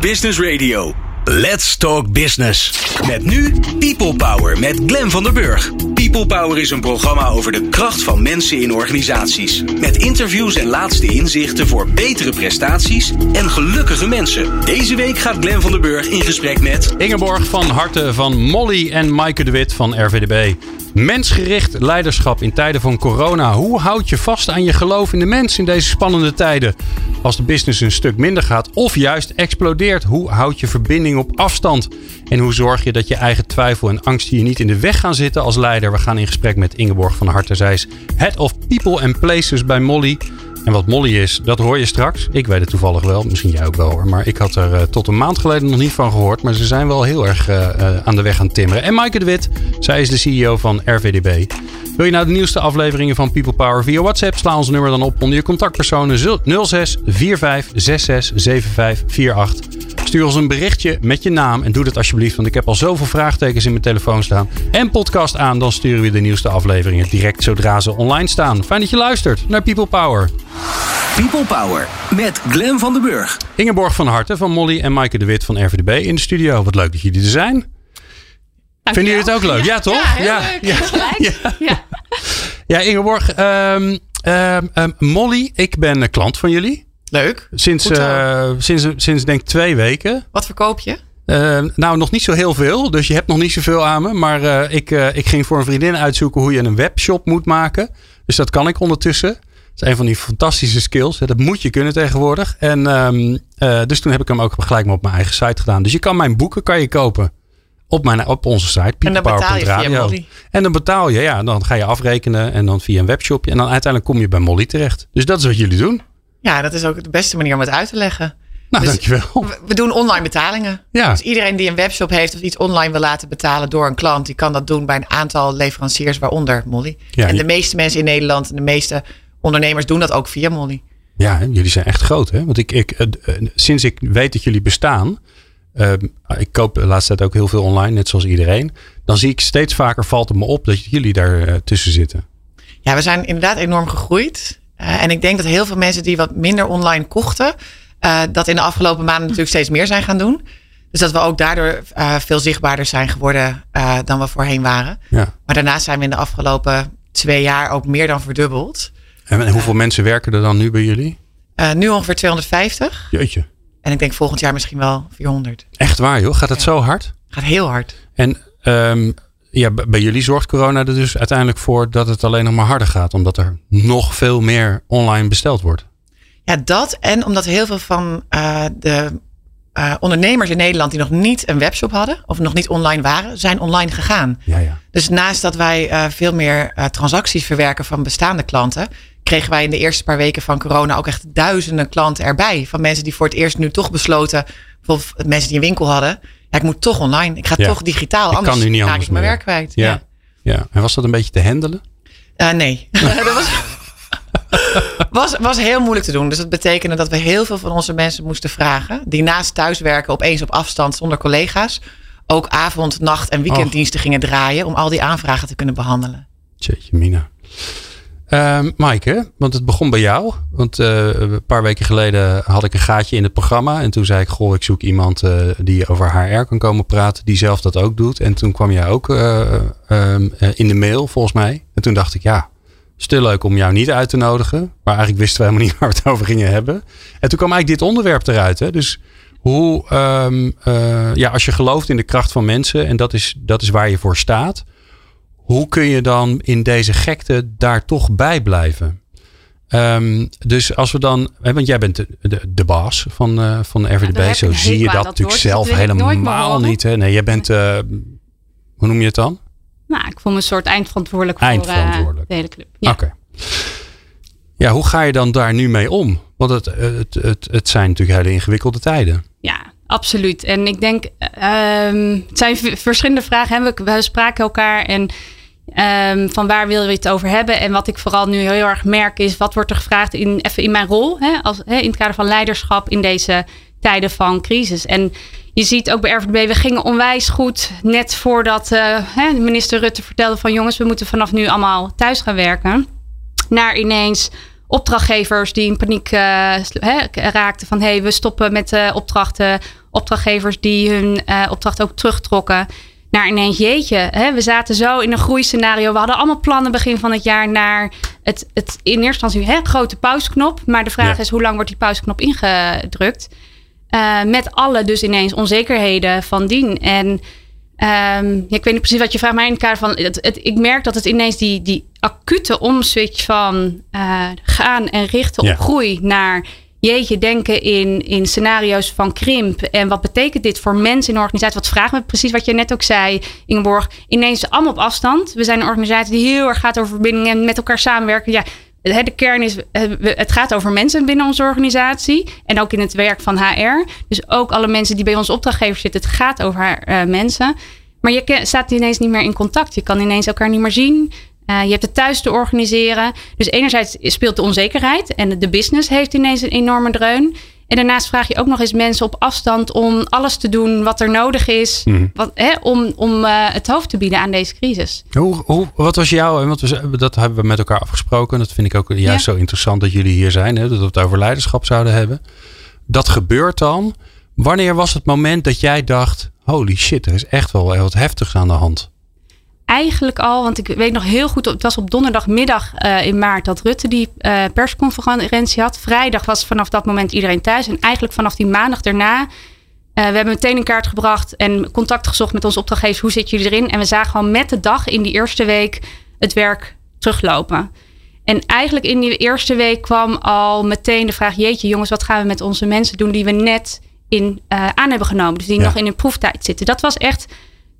Business Radio. Let's Talk Business. Met nu People Power met Glen van der Burg. People Power is een programma over de kracht van mensen in organisaties. Met interviews en laatste inzichten voor betere prestaties en gelukkige mensen. Deze week gaat Glen van der Burg in gesprek met... Ingeborg van Harte van Molly en Maaike de Wit van RVDB. Mensgericht leiderschap in tijden van corona. Hoe houd je vast aan je geloof in de mens in deze spannende tijden? Als de business een stuk minder gaat of juist explodeert, hoe houd je verbinding op afstand? En hoe zorg je dat je eigen twijfel en angst je niet in de weg gaan zitten als leider? We gaan in gesprek met Ingeborg van Harte. Zij is Head of People and Places bij Molly. En wat Molly is, dat hoor je straks. Ik weet het toevallig wel, misschien jij ook wel hoor. Maar ik had er uh, tot een maand geleden nog niet van gehoord. Maar ze zijn wel heel erg uh, uh, aan de weg aan timmeren. En Maaike de Wit, zij is de CEO van RVDB. Wil je nou de nieuwste afleveringen van People Power via WhatsApp? Sla ons nummer dan op onder je contactpersonen 06 45 66 75 48. Stuur ons een berichtje met je naam en doe dat alsjeblieft, want ik heb al zoveel vraagtekens in mijn telefoon staan. En podcast aan, dan sturen we de nieuwste afleveringen direct zodra ze online staan. Fijn dat je luistert naar People Power. People Power met Glen van den Burg. Ingeborg van Harte van Molly en Maaike de Wit van RVDB in de studio. Wat leuk dat jullie er zijn. Vinden jullie het ook leuk? Ja, ja toch? Ja, ja, ja. ja. ja. Ingeborg. Um, um, um, Molly, ik ben klant van jullie. Leuk. Sinds, uh, sinds, sinds denk ik twee weken. Wat verkoop je? Uh, nou, nog niet zo heel veel. Dus je hebt nog niet zoveel aan me. Maar uh, ik, ik ging voor een vriendin uitzoeken hoe je een webshop moet maken. Dus dat kan ik ondertussen. Dat is een van die fantastische skills. Dat moet je kunnen tegenwoordig. En um, dus toen heb ik hem ook gelijk maar op mijn eigen site gedaan. Dus je kan mijn boeken kan je kopen op, mijn, op onze site. En dan betaal je via Molly. En dan betaal je, ja. Dan ga je afrekenen en dan via een webshopje. En dan uiteindelijk kom je bij Molly terecht. Dus dat is wat jullie doen. Ja, dat is ook de beste manier om het uit te leggen. Nou, dus dankjewel. We doen online betalingen. Ja. Dus iedereen die een webshop heeft of iets online wil laten betalen door een klant, die kan dat doen bij een aantal leveranciers, waaronder Molly. Ja, en de meeste mensen in Nederland en de meeste ondernemers doen dat ook via Molly. Ja, jullie zijn echt groot, hè? Want ik, ik, uh, sinds ik weet dat jullie bestaan, uh, ik koop de laatste tijd ook heel veel online, net zoals iedereen. Dan zie ik steeds vaker valt het me op dat jullie daar uh, tussen zitten. Ja, we zijn inderdaad enorm gegroeid. Uh, en ik denk dat heel veel mensen die wat minder online kochten, dat in de afgelopen maanden natuurlijk steeds meer zijn gaan doen. Dus dat we ook daardoor veel zichtbaarder zijn geworden dan we voorheen waren. Ja. Maar daarnaast zijn we in de afgelopen twee jaar ook meer dan verdubbeld. En hoeveel mensen werken er dan nu bij jullie? nu ongeveer 250. Jeetje. En ik denk volgend jaar misschien wel 400. Echt waar joh? Gaat het ja. zo hard? Gaat heel hard. En um, ja, bij jullie zorgt corona er dus uiteindelijk voor dat het alleen nog maar harder gaat. Omdat er nog veel meer online besteld wordt. Ja, dat. En omdat heel veel van uh, de uh, ondernemers in Nederland die nog niet een webshop hadden. Of nog niet online waren, zijn online gegaan. Ja, ja. Dus naast dat wij uh, veel meer transacties verwerken van bestaande klanten kregen wij in de eerste paar weken van corona ook echt duizenden klanten erbij. Van mensen die voor het eerst nu toch besloten, bijvoorbeeld mensen die een winkel hadden. Ja, ik moet toch online. Ik ga ja. toch digitaal. Ik anders kan nu niet anders ik mijn werk kwijt. Ja. Ja. En was dat een beetje te handelen? Uh, nee. dat was, was, was heel moeilijk te doen. Dus dat betekende dat we heel veel van onze mensen moesten vragen. Die naast thuiswerken opeens op afstand zonder collega's. Ook avond, nacht en weekenddiensten oh. gingen draaien. Om al die aanvragen te kunnen behandelen. Jeetje mina. Uh, Maaike, want het begon bij jou. Want uh, een paar weken geleden had ik een gaatje in het programma. En toen zei ik, goh, ik zoek iemand uh, die over HR kan komen praten. Die zelf dat ook doet. En toen kwam jij ook uh, in de mail, volgens mij. En toen dacht ik, ja, stil leuk om jou niet uit te nodigen. Maar eigenlijk wisten we helemaal niet waar we het over gingen hebben. En toen kwam eigenlijk dit onderwerp eruit. Hè? Dus hoe, um, ja, als je gelooft in de kracht van mensen. En dat is, dat is waar je voor staat hoe kun je dan in deze gekte daar toch bij blijven? Um, dus als we dan, hè, want jij bent de, de, de baas van, uh, van RVDB, ja, zo zie je dat, dat natuurlijk zelf helemaal niet. Hè? Nee, jij bent, uh, hoe noem je het dan? Nou, ik voel me een soort eindverantwoordelijk, eindverantwoordelijk. voor uh, de hele club. Ja. Oké. Okay. Ja, hoe ga je dan daar nu mee om? Want het, het, het, het zijn natuurlijk hele ingewikkelde tijden. Ja, absoluut. En ik denk, um, het zijn verschillende vragen. Hè? We, we spraken elkaar en Um, van waar wil je het over hebben? En wat ik vooral nu heel erg merk is, wat wordt er gevraagd in, even in mijn rol, hè, als, hè, in het kader van leiderschap in deze tijden van crisis. En je ziet ook bij RVDB, we gingen onwijs goed net voordat uh, hè, minister Rutte vertelde van jongens, we moeten vanaf nu allemaal thuis gaan werken. Naar ineens opdrachtgevers die in paniek raakten van hé, hey, we stoppen met opdrachten. Opdrachtgevers die hun opdracht ook terugtrokken naar ineens, jeetje, hè, we zaten zo in een groeiscenario. We hadden allemaal plannen begin van het jaar naar het, het in eerste instantie hè, grote pausknop. Maar de vraag is, hoe lang wordt die pausknop ingedrukt? Uh, met alle dus ineens onzekerheden van dien. En um, ik weet niet precies wat je vraagt, maar in het kader van... Het, het, ik merk dat het ineens die, die acute omswitch van uh, gaan en richten op groei naar jeetje, denken in, in scenario's van krimp. En wat betekent dit voor mensen in een organisatie? Wat vragen we precies wat je net ook zei, Ingeborg. Ineens allemaal op afstand. We zijn een organisatie die heel erg gaat over verbindingen en met elkaar samenwerken. Ja, de kern is, het gaat over mensen binnen onze organisatie. En ook in het werk van HR. Dus ook alle mensen die bij onze opdrachtgevers zitten. Het gaat over haar, uh, mensen. Maar je staat ineens niet meer in contact. Je kan ineens elkaar niet meer zien. Uh, je hebt het thuis te organiseren. Dus enerzijds speelt de onzekerheid en de business heeft ineens een enorme dreun. En daarnaast vraag je ook nog eens mensen op afstand om alles te doen wat er nodig is mhm. wat, hè, om, om uh, het hoofd te bieden aan deze crisis. Hoe, hoe, wat was jouw, want we, dat hebben we met elkaar afgesproken. Dat vind ik ook juist zo interessant dat jullie hier zijn, hè, dat we het over leiderschap zouden hebben. Dat gebeurt dan. Wanneer was het moment dat jij dacht, holy shit, er is echt wel wat heftigs aan de hand? Eigenlijk al, want ik weet nog heel goed, het was op donderdagmiddag uh, in maart dat Rutte die uh, persconferentie had. Vrijdag was vanaf dat moment iedereen thuis. En eigenlijk vanaf die maandag daarna, uh, we hebben meteen een kaart gebracht en contact gezocht met onze opdrachtgevers. Hoe zitten jullie erin? En we zagen gewoon met de dag in die eerste week het werk teruglopen. En eigenlijk in die eerste week kwam al meteen de vraag: Jeetje, jongens, wat gaan we met onze mensen doen die we net in, aan hebben genomen? Dus die nog in een proeftijd zitten. Dat was echt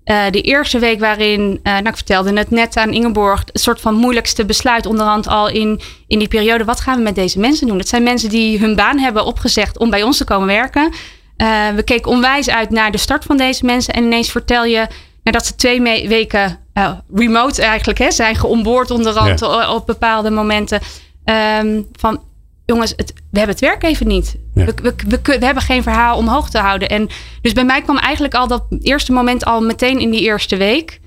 uh, de eerste week waarin, uh, nou, ik vertelde het net aan Ingeborg, het soort van moeilijkste besluit onderhand al in, in die periode. Wat gaan we met deze mensen doen? Het zijn mensen die hun baan hebben opgezegd om bij ons te komen werken. Uh, we keken onwijs uit naar de start van deze mensen. En ineens vertel je, nadat ze twee weken remote eigenlijk hè, zijn geonboord onderhand ja. op bepaalde momenten. Um, van jongens, het, we hebben het werk even niet. We, we, we, hebben geen verhaal omhoog te houden. En dus bij mij kwam eigenlijk al dat eerste moment al meteen in die eerste week.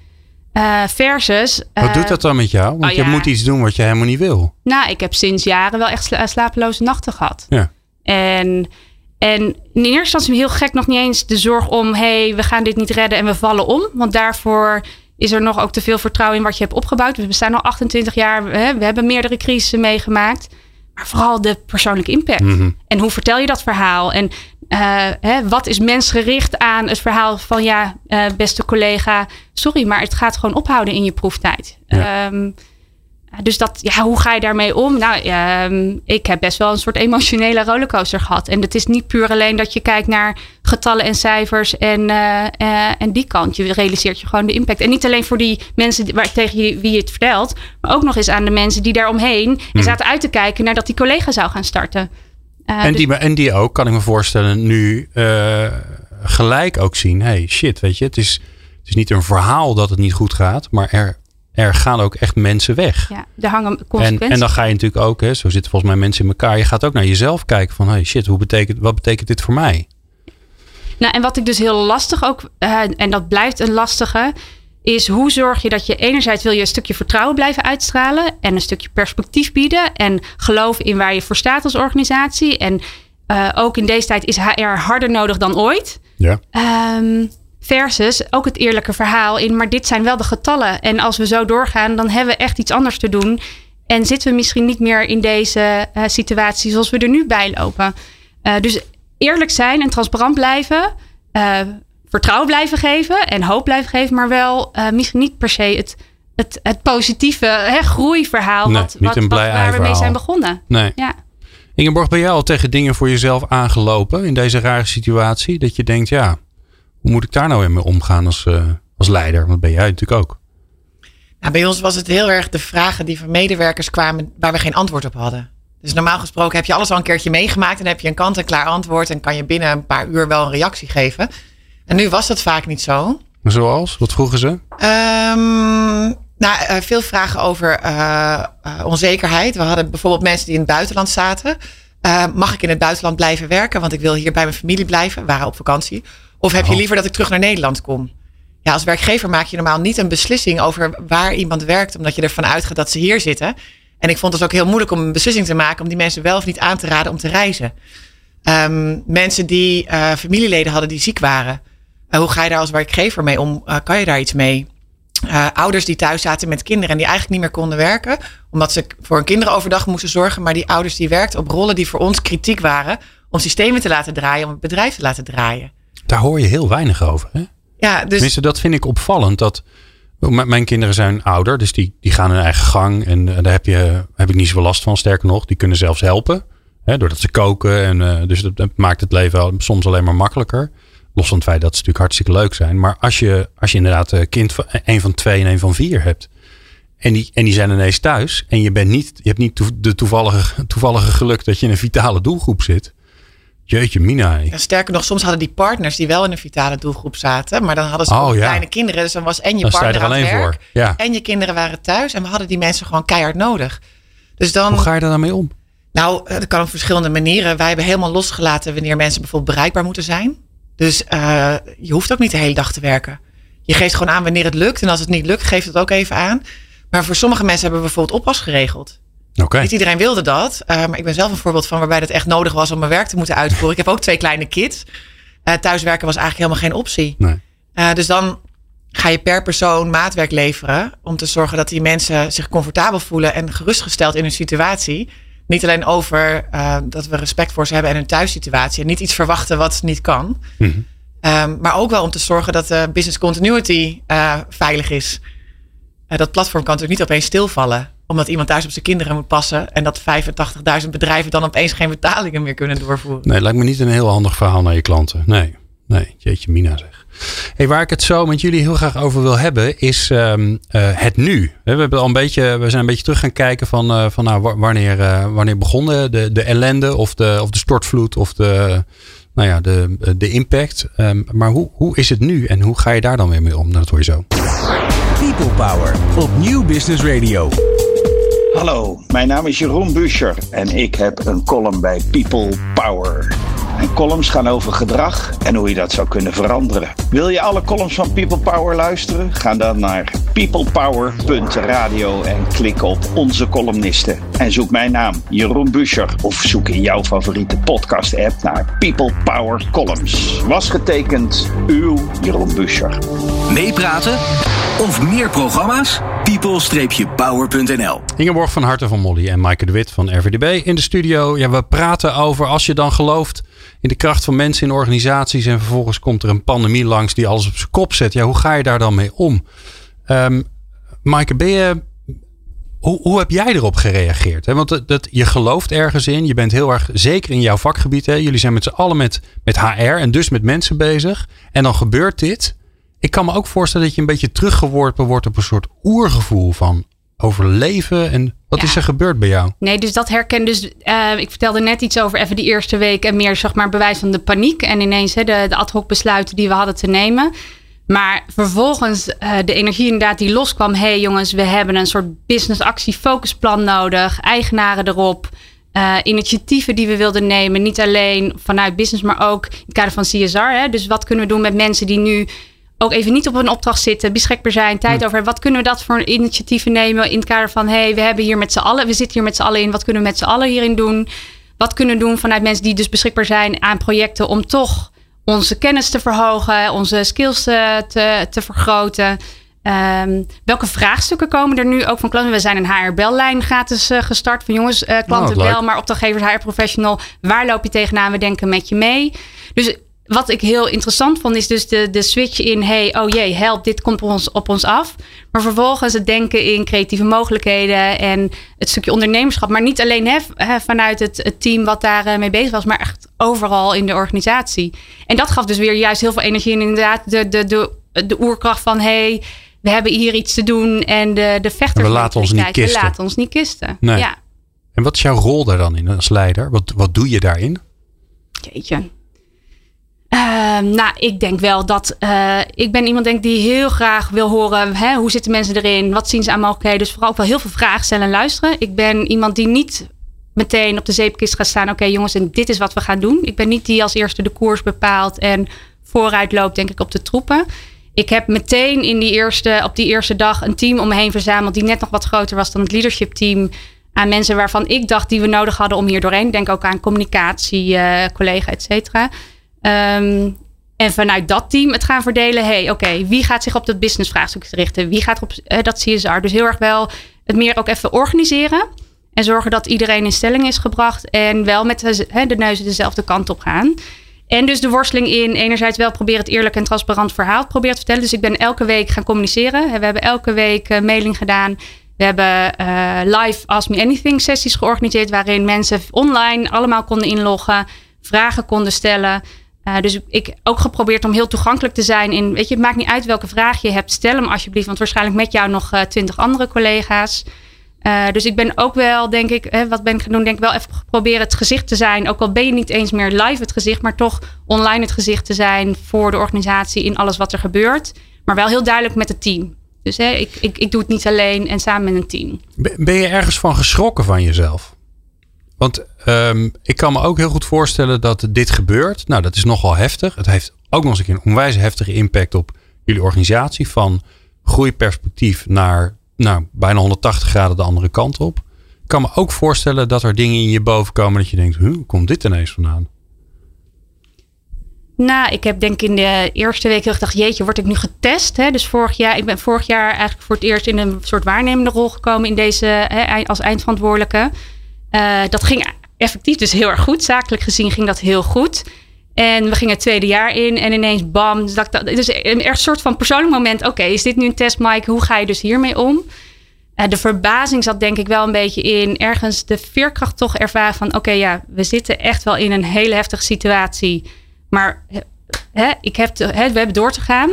Uh, versus. Uh, wat doet dat dan met jou? Want oh je moet iets doen wat je helemaal niet wil. Nou, ik heb sinds jaren wel echt slapeloze nachten gehad. Ja. En, en in eerste instantie heel gek nog niet eens de zorg om: hé, hey, we gaan dit niet redden en we vallen om. Want daarvoor is er nog ook te veel vertrouwen in wat je hebt opgebouwd. We bestaan al 28 jaar, we hebben meerdere crisissen meegemaakt maar vooral de persoonlijke impact. Mhm. En hoe vertel je dat verhaal? En uh, hè, wat is mensgericht aan het verhaal van ja, uh, beste collega, sorry, maar het gaat gewoon ophouden in je proeftijd. Ja. Um, dus dat, ja, hoe ga je daarmee om? Nou, uh, ik heb best wel een soort emotionele rollercoaster gehad. En het is niet puur alleen dat je kijkt naar getallen en cijfers en, uh, uh, en die kant. Je realiseert je gewoon de impact. En niet alleen voor die mensen waar, tegen wie je het vertelt, maar ook nog eens aan de mensen die daaromheen en hmm. zaten uit te kijken naar dat die collega zou gaan starten. en, dus die, en die ook, kan ik me voorstellen, nu gelijk ook zien: hey, shit, weet je, het is, het is niet een verhaal dat het niet goed gaat, maar er er gaan ook echt mensen weg. Ja, er hangen consequenties. En, en dan ga je natuurlijk ook, hè, zo zitten volgens mij mensen in elkaar. Je gaat ook naar jezelf kijken van, hey shit, hoe betekent, wat betekent dit voor mij? Nou, en wat ik dus heel lastig ook, uh, en dat blijft een lastige, is hoe zorg je dat je enerzijds wil je een stukje vertrouwen blijven uitstralen en een stukje perspectief bieden en geloven in waar je voor staat als organisatie. En uh, ook in deze tijd is HR harder nodig dan ooit. Ja. Um, Versus ook het eerlijke verhaal in, maar dit zijn wel de getallen. En als we zo doorgaan, dan hebben we echt iets anders te doen. En zitten we misschien niet meer in deze uh, situatie zoals we er nu bij lopen. Uh, dus eerlijk zijn en transparant blijven. Uh, vertrouwen blijven geven en hoop blijven geven. Maar wel misschien niet per se het, het, het positieve hè, groeiverhaal. Nee, wat, wat, wat, waar we mee zijn begonnen. Nee. Ja. Ingeborg, ben jij al tegen dingen voor jezelf aangelopen in deze rare situatie? Dat je denkt, ja, hoe moet ik daar nou in mee omgaan als, uh, als leider? Want ben jij natuurlijk ook. Nou, bij ons was het heel erg de vragen die van medewerkers kwamen waar we geen antwoord op hadden. Dus normaal gesproken heb je alles al een keertje meegemaakt en heb je een kant-en-klaar antwoord en kan je binnen een paar uur wel een reactie geven. En nu was dat vaak niet zo. Zoals? Wat vroegen ze? Um, nou, uh, veel vragen over uh, onzekerheid. We hadden bijvoorbeeld mensen die in het buitenland zaten. mag ik in het buitenland blijven werken? Want ik wil hier bij mijn familie blijven. We waren op vakantie. Of heb je oh. liever dat ik terug naar Nederland kom? Ja, als werkgever maak je normaal niet een beslissing over waar iemand werkt, omdat je ervan uitgaat dat ze hier zitten. En ik vond het ook heel moeilijk om een beslissing te maken om die mensen wel of niet aan te raden om te reizen. Um, mensen die uh, familieleden hadden die ziek waren. Uh, hoe ga je daar als werkgever mee om? Uh, kan je daar iets mee? ouders die thuis zaten met kinderen en die eigenlijk niet meer konden werken. Omdat ze voor hun kinderen overdag moesten zorgen. Maar die ouders die werkten op rollen die voor ons kritiek waren. Om systemen te laten draaien, om het bedrijf te laten draaien. Daar hoor je heel weinig over. Hè? Ja, dus... Tenminste, dat vind ik opvallend. Dat mijn kinderen zijn ouder, dus die, die gaan hun eigen gang. En daar heb, je, heb ik niet zoveel last van. Sterker nog, die kunnen zelfs helpen. Hè, doordat ze koken. En, uh, dus dat, maakt het leven soms alleen maar makkelijker. Los van het feit dat ze natuurlijk hartstikke leuk zijn. Maar als je, als je inderdaad een kind van een van twee en een van vier hebt. En die, en die zijn ineens thuis. En je, bent niet, je hebt niet de toevallige, toevallige geluk dat je in een vitale doelgroep zit. Jeetje, Mina. Ja, sterker nog, soms hadden die partners die wel in een vitale doelgroep zaten. Maar dan hadden ze oh, ja. kleine kinderen. Dus dan was en je dan partner er alleen aan het werk. Ja. En je kinderen waren thuis. En we hadden die mensen gewoon keihard nodig. Dus dan, Hoe ga je daar dan mee om? Nou, dat kan op verschillende manieren. Wij hebben helemaal losgelaten wanneer mensen bijvoorbeeld bereikbaar moeten zijn. Dus uh, je hoeft ook niet de hele dag te werken. Je geeft gewoon aan wanneer het lukt. En als het niet lukt, geef het ook even aan. Maar voor sommige mensen hebben we bijvoorbeeld oppas geregeld. Okay. Niet iedereen wilde dat. Uh, maar ik ben zelf een voorbeeld van waarbij het echt nodig was om mijn werk te moeten uitvoeren. Ik heb ook twee kleine kids. Uh, thuiswerken was eigenlijk helemaal geen optie. Nee. Uh, dus dan ga je per persoon maatwerk leveren. Om te zorgen dat die mensen zich comfortabel voelen en gerustgesteld in hun situatie. Niet alleen over dat we respect voor ze hebben en hun thuissituatie. En niet iets verwachten wat niet kan. Mm -hmm. um, maar ook wel om te zorgen dat de business continuity veilig is. dat platform kan natuurlijk niet opeens stilvallen omdat iemand thuis op zijn kinderen moet passen. En dat 85.000 bedrijven dan opeens geen betalingen meer kunnen doorvoeren. Nee, lijkt me niet een heel handig verhaal naar je klanten. Nee, nee, jeetje mina zeg. Hey, waar ik het zo met jullie heel graag over wil hebben, is um, uh, het nu. We, hebben al een beetje, we zijn een beetje terug gaan kijken van, uh, van nou, wanneer, uh, wanneer begon de, de ellende of de, of de stortvloed of de, nou ja, de, de impact. Um, maar hoe, hoe is het nu en hoe ga je daar dan weer mee om? Nou, dat hoor je zo. People Power op Nieuw Business Radio. Hallo, mijn naam is Jeroen Buscher en ik heb een column bij People Power. En columns gaan over gedrag en hoe je dat zou kunnen veranderen. Wil je alle columns van People Power luisteren? Ga dan naar peoplepower.radio en klik op onze columnisten. En zoek mijn naam, Jeroen Buscher, of zoek in jouw favoriete podcast-app naar People Power Columns. Was getekend uw Jeroen Buscher. Meepraten of meer programma's? people-power.nl Ingeborg van Harten van Molly en Maaike de Wit van RVDB in de studio. Ja, we praten over als je dan gelooft in de kracht van mensen in organisaties en vervolgens komt er een pandemie langs die alles op zijn kop zet. Ja, hoe ga je daar dan mee om? Um, Maaike, ben je, hoe, hoe heb jij erop gereageerd? Want dat, je gelooft ergens in. Je bent heel erg zeker in jouw vakgebied. Hè? Jullie zijn met z'n allen met, met HR en dus met mensen bezig. En dan gebeurt dit. Ik kan me ook voorstellen dat je een beetje teruggeworpen wordt op een soort oergevoel van overleven. En wat Ja. is er gebeurd bij jou? Nee, dus dat herken. Dus eh, ik vertelde net iets over even die eerste week en meer zeg maar bewijs van de paniek en ineens hè, de, de ad hoc besluiten die we hadden te nemen. Maar vervolgens eh, de energie inderdaad die loskwam. Hé hey jongens, we hebben een soort business actie focusplan nodig. Eigenaren erop. eh, initiatieven die we wilden nemen. Niet alleen vanuit business, maar ook in het kader van CSR. Hè? Dus wat kunnen we doen met mensen die nu ook even niet op een opdracht zitten, beschikbaar zijn, tijd over hebben. Wat kunnen we dat voor initiatieven nemen in het kader van, hé, hey, we hebben hier met z'n allen, we zitten hier met z'n allen in, wat kunnen we met z'n allen hierin doen? Wat kunnen we doen vanuit mensen die dus beschikbaar zijn aan projecten om toch onze kennis te verhogen, onze skills te, te, te vergroten? Ehm, welke vraagstukken komen er nu ook van klanten? We zijn een HR-bellijn gratis uh, gestart. Van jongens, uh, klanten Oh, bel, maar opdrachtgevers, HR-professional. Waar loop je tegenaan? We denken met je mee. Dus wat ik heel interessant vond, is dus de, de switch in... hey, oh jee, help, dit komt op ons, op ons af. Maar vervolgens het denken in creatieve mogelijkheden... en het stukje ondernemerschap. Maar niet alleen hè, vanuit het, het team wat daar eh, mee bezig was... maar echt overal in de organisatie. En dat gaf dus weer juist heel veel energie... en inderdaad de, de, de, de oerkracht van... hey, we hebben hier iets te doen en de, de vechters. We laten ons niet We kisten. laten ons niet kisten. Nee. Ja, En wat is jouw rol daar dan in als leider? Wat, wat doe je daarin? jeetje. Ehm, nou, ik denk wel dat eh, ik ben iemand denk die heel graag wil horen hè, hoe zitten mensen erin, wat zien ze aan mogelijkheden. Dus vooral ook wel heel veel vragen stellen en luisteren. Ik ben iemand die niet meteen op de zeepkist gaat staan. Oké jongens, en dit is wat we gaan doen. Ik ben niet die als eerste de koers bepaalt en vooruit loopt, denk ik, op de troepen. Ik heb meteen in die eerste, op die eerste dag een team om me heen verzameld die net nog wat groter was dan het leadership team. aan mensen waarvan ik dacht die we nodig hadden om hier doorheen. Denk ook aan communicatie, uh, collega, et cetera. Ehm, en vanuit dat team het gaan verdelen. hey, oké, wie gaat zich op dat business vraagstuk richten? Wie gaat op uh, dat CSR? Dus heel erg wel het meer ook even organiseren. En zorgen dat iedereen in stelling is gebracht. En wel met de, de neuzen dezelfde kant op gaan. En dus de worsteling in enerzijds wel proberen het eerlijk en transparant verhaal proberen te vertellen. Dus ik ben elke week gaan communiceren. We hebben elke week uh, mailing gedaan. We hebben uh, live Ask Me Anything sessies georganiseerd. Waarin mensen online allemaal konden inloggen. Vragen konden stellen. Uh, dus ik ook geprobeerd om heel toegankelijk te zijn. In, weet je, het maakt niet uit welke vraag je hebt. Stel hem alsjeblieft. Want waarschijnlijk met jou nog twintig andere collega's. Uh, dus ik ben ook wel, denk ik, hè, wat ben ik gaan doen? Denk ik wel even proberen het gezicht te zijn. Ook al ben je niet eens meer live het gezicht, maar toch online het gezicht te zijn voor de organisatie in alles wat er gebeurt. Maar wel heel duidelijk met het team. Dus hè, ik, ik, ik doe het niet alleen en samen met een team. Ben je ergens van geschrokken van jezelf? Want um, ik kan me ook heel goed voorstellen dat dit gebeurt. Nou, dat is nogal heftig. Het heeft ook nog eens een keer een onwijs heftige impact op jullie organisatie. Van groeiperspectief naar nou, bijna 180 graden de andere kant op. Ik kan me ook voorstellen dat er dingen in je boven komen dat je denkt, hoe komt dit ineens vandaan? Nou, ik heb denk ik in de eerste week gedacht, jeetje, word ik nu getest? Hè? Dus vorig jaar, ik ben vorig jaar eigenlijk voor het eerst in een soort waarnemende rol gekomen in deze, hè, als eindverantwoordelijke. Uh, dat ging effectief dus heel erg goed. Zakelijk gezien ging dat heel goed. En we gingen het tweede jaar in en ineens bam. Dus, dat, dus een echt soort van persoonlijk moment. Oké, is dit nu een test, Mike? Hoe ga je dus hiermee om? Uh, de verbazing zat denk ik wel een beetje in ergens de veerkracht toch ervaren van... oké, ja, we zitten echt wel in een hele heftige situatie. Maar hè, ik heb hè, we hebben door te gaan.